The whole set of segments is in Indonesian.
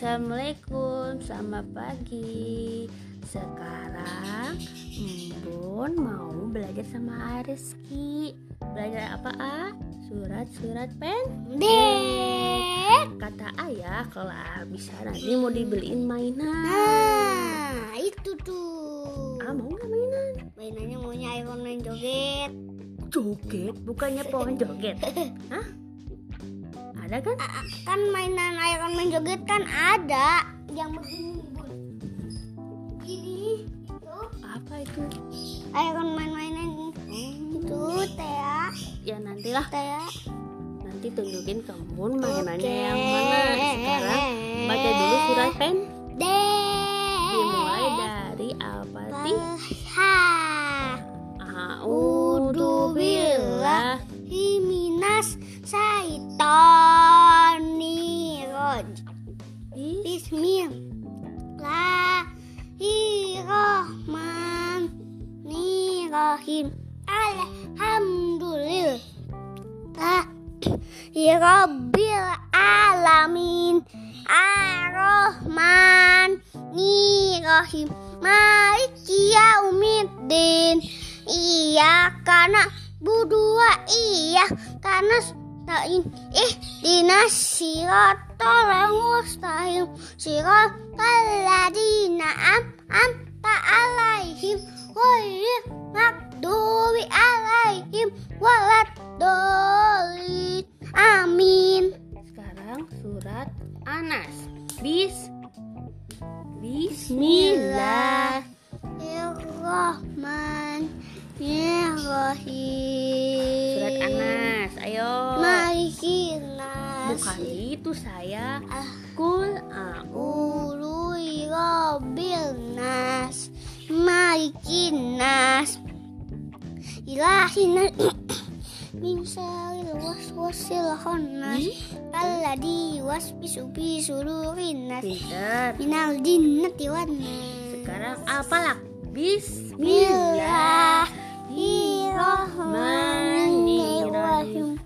Assalamualaikum, selamat pagi. Sekarang Embun mau belajar sama Ariski. Belajar apa, A? Surat-surat pendek. Kata ayah kalau bisa nanti mau dibeliin mainan. Nah, itu tuh. Ah, mau nggak mainan? Mainannya maunya Iron Man joget. Joget, bukannya pohon joget. Hah? Ada kan? A- kan mainan Iron Man joget kan ada yang begini, Bun. Ini itu Apa itu? Iron Man mainan itu Tea, Ya nantilah, Tea. nanti tunjukin ke Embun mainannya Oke. yang mana. Sekarang baca dulu surat pen. Bismillahirrahmanirrahim. Alhamdulillah. Rabbil alamin. Ar-Rahmanirrahim. Maliki yaumiddin. Iya karena budua iya karena stain ih dinas sirotol mustahim sirotol ladina am am ta alaihim makdubi alaihim walad dolin amin Sekarang surat Anas. Bis Bismillah. Bismillahirrahmanirrahim Surat Anas. Ayo. Maliki nas Bukan itu saya. Ah. Kul a'u Ului Rabbil Nas Maliki Nas Ilahi Nas Min syaril waswasil khannas Alladhi wasbisu fi sururin nas. Minal jinnati wan Sekarang apalah? Bismillah. Bismillahirrahmanirrahim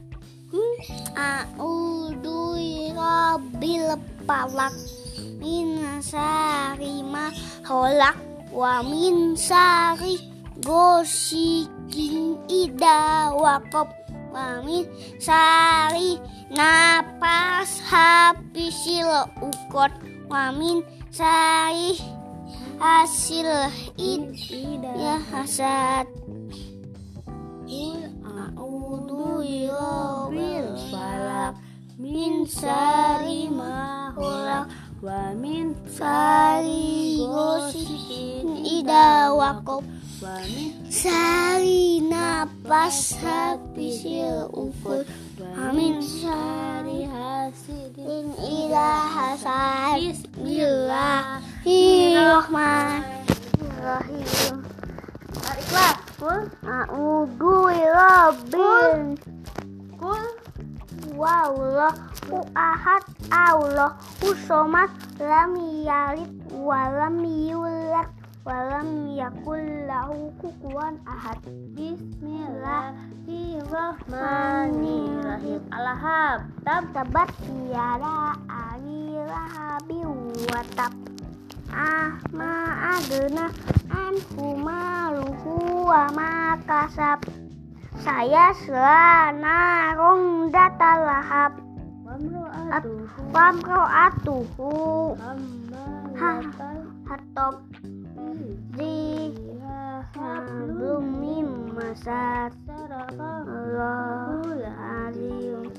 A'udhu rabbil falak Min syari ma kholak Wa min syari gosikin ida wakop Wa min syari napas habisil ukot Wa min syari hasil id ya hasad. Kul A'udhu birabbil falak min syari ma khalaq wa min Sari gosikin ida wakop min Sari napas habisil ukut Amin. Syari hasidin In ila hasad Bismillah. Bismillahirrahmanirrahim. Tariklah Kul. A'udhu birabbil Kul. Wallah ahad. Allah usomat lam walam yulad walam yakul lahu kufuwan ahad. Bismillahirrahmanirrahim. Alhab tab. Tabat tiada ali lahabi watab ah ma adena anhu maluhu wa ma kasab. Saya selana rong wamro'atuhu Wamro'atuhu hamalatal Hatop Di Allahul Alim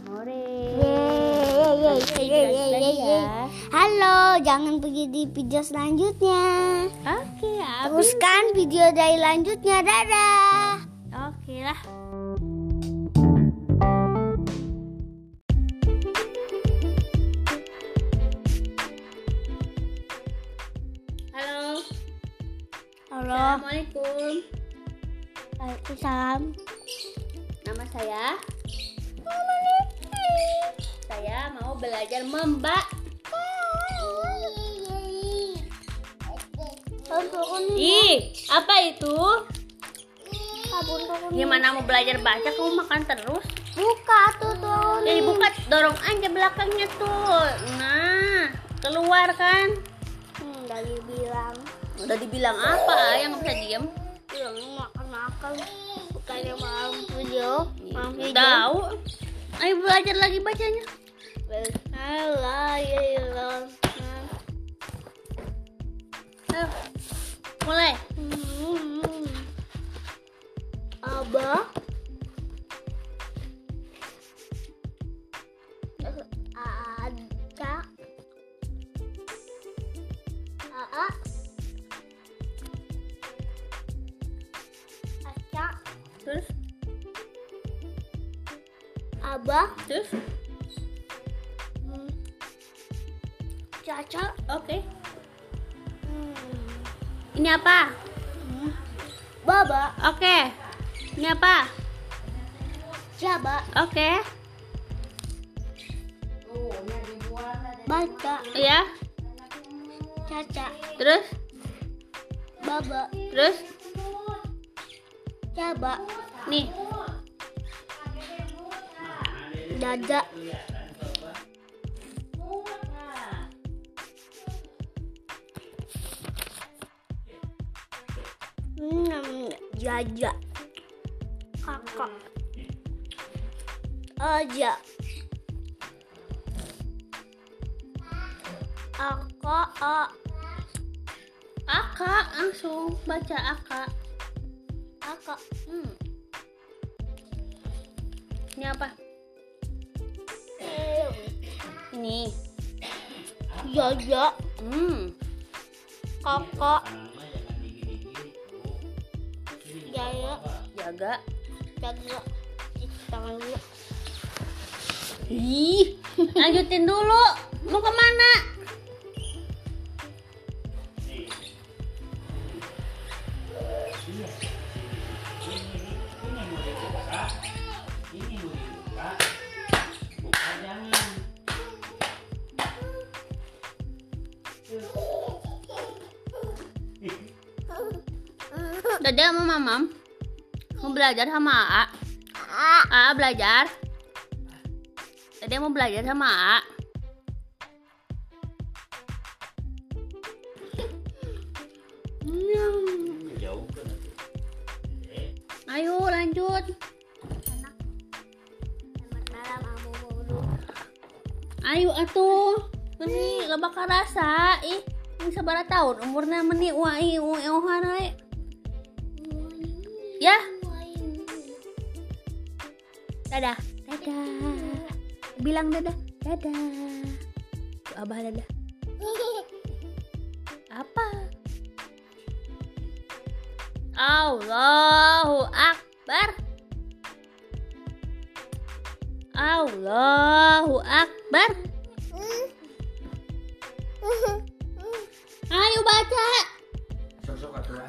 Halo, jangan pergi di video selanjutnya. Oke, habis. Teruskan video dari lanjutnya. Dadah. Oke lah. Halo. Assalamualaikum. Waalaikumsalam. Nama saya. Saya mau belajar membak. Ih, apa itu? Gimana mau belajar baca kamu makan terus? Buka tuh turun. Jadi buka dorong aja belakangnya tuh. Nah, Keluar kan? Hmm, dari bilang Udah dibilang apa? Yang nggak bisa diem? bilang makan makan bukannya malam video malam video Tahu. Ayo belajar lagi bacanya. Bismillahirrahmanirrahim. Abah terus. hmm, Caca Oke. hmm, Ini apa? Baba Oke. Ini apa? Jaba Oke. Baca Ya. Caca Terus, Baba terus. Jaba Nih. Dada Hmm, Jaja Kakak Aja Aka A Aka langsung baca Aka. Aka Hmm. Ini apa? Ini. Jaja Hmm. Kakak Jaya Jaga. Jaga Cuci tangan dulu Ih, lanjutin dulu. Mau ke mana? Dadah sama mamam. Mau belajar sama Aa. Aa belajar. Dede mau belajar sama Aa. Ayo lanjut. Ayo atuh. Ini loba karasa. Ih, ini sabara tahun umurnya meni ueohan we. Ya, dadah. Dadah. Bilang dadah. Dadah. Tuh, Abah dadah. Apa? Allahu Akbar. Allahu Akbar. Ayo baca.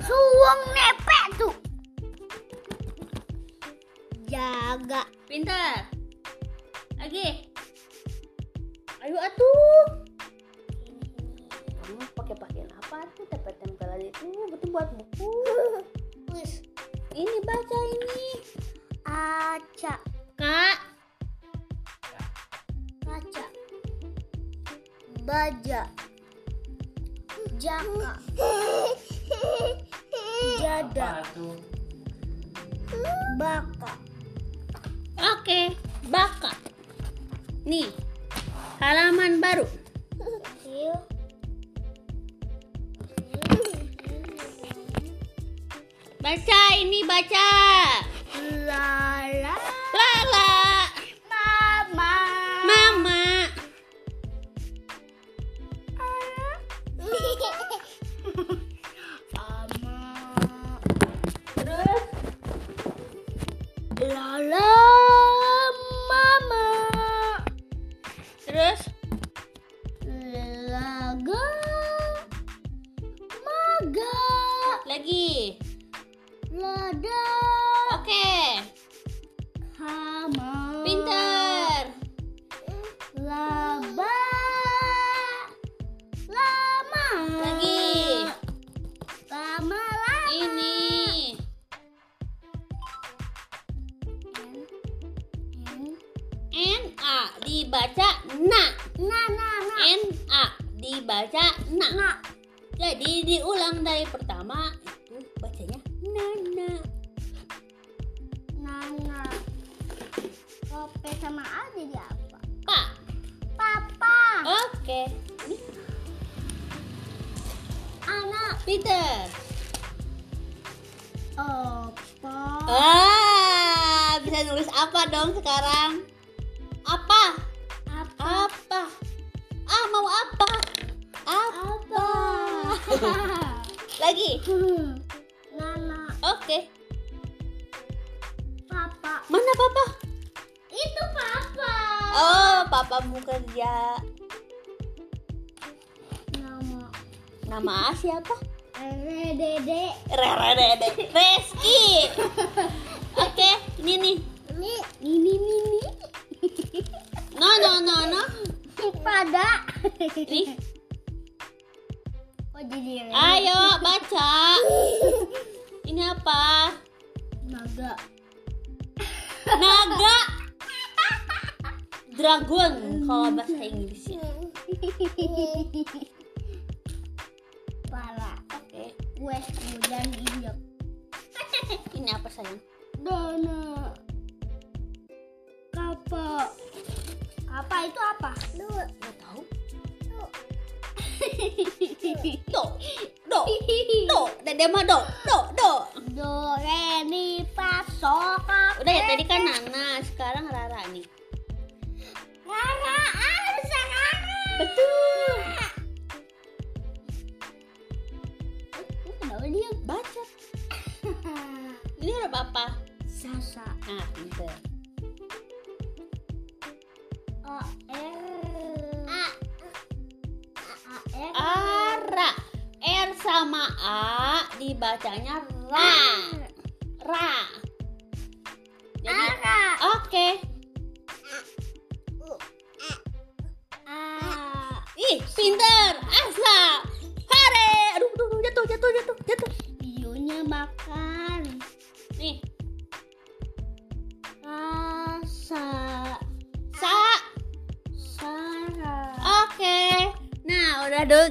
Suwung nepek tuh Jaga Pintar. Lagi. Ayo atuh. Kamu pakai pakaian apa tuh? Tempel-tempelan itu betul buat buku. Wis Ini baca ini. Aca Kak. Kaca Baja Jaka Jada Baka Oke, baka. Nih. Halaman baru. Baca ini baca. Lala Lala. Mama Mama. Terus Lala terus Laga Maga lagi. Lada Oke. Ini Anak. Peter. Opa. Ah, bisa nulis apa dong sekarang? Apa? Apa? Apa? Ah, mau apa? Apa? Lagi. Nana. Oke. Papa. Mana papa? Itu papa. Oh, papamu kerja. Nama A siapa? Dede. Rere Dede. Reski. Oke, ini nih. Ini ini ini. No, no, no, no. Pada. Nih. Oh jadi Ayo baca. Ini apa? naga. Naga. Dragon kalau bahasa Inggrisnya. Pala. Oke. Gue dan injek. Ini apa sayang? Dana. Kapa. Kapa itu apa? Lu. Gak tahu. Do, do, do. Dede mah do, do, do. Do re mi fa so ka. Udah ya tadi kan Nana, sekarang Rara nih. Rara harus Rara. Betul. Huruf apa? Sasa. Nah, pinter. A R A A R Ara. R sama A dibacanya ra. Ra. Jadi, oke. Ih, pinter. Asa.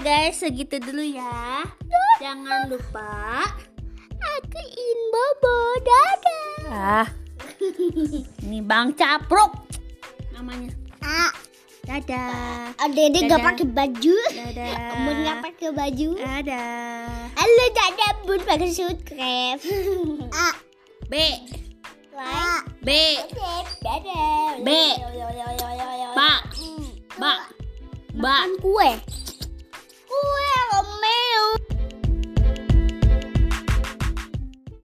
Guys, segitu dulu ya. Jangan lupa Aku in bobo. Dadah. Ah. Ini Bang Capruk namanya. Ah. Dadah. Dede gak pakai baju. Dadah. Bun gak pakai baju. Dadah. Halo dadah bun pakai suit krep. A. B. A. B. Dadah. B. Ba. Ba. Ba. Makan kue.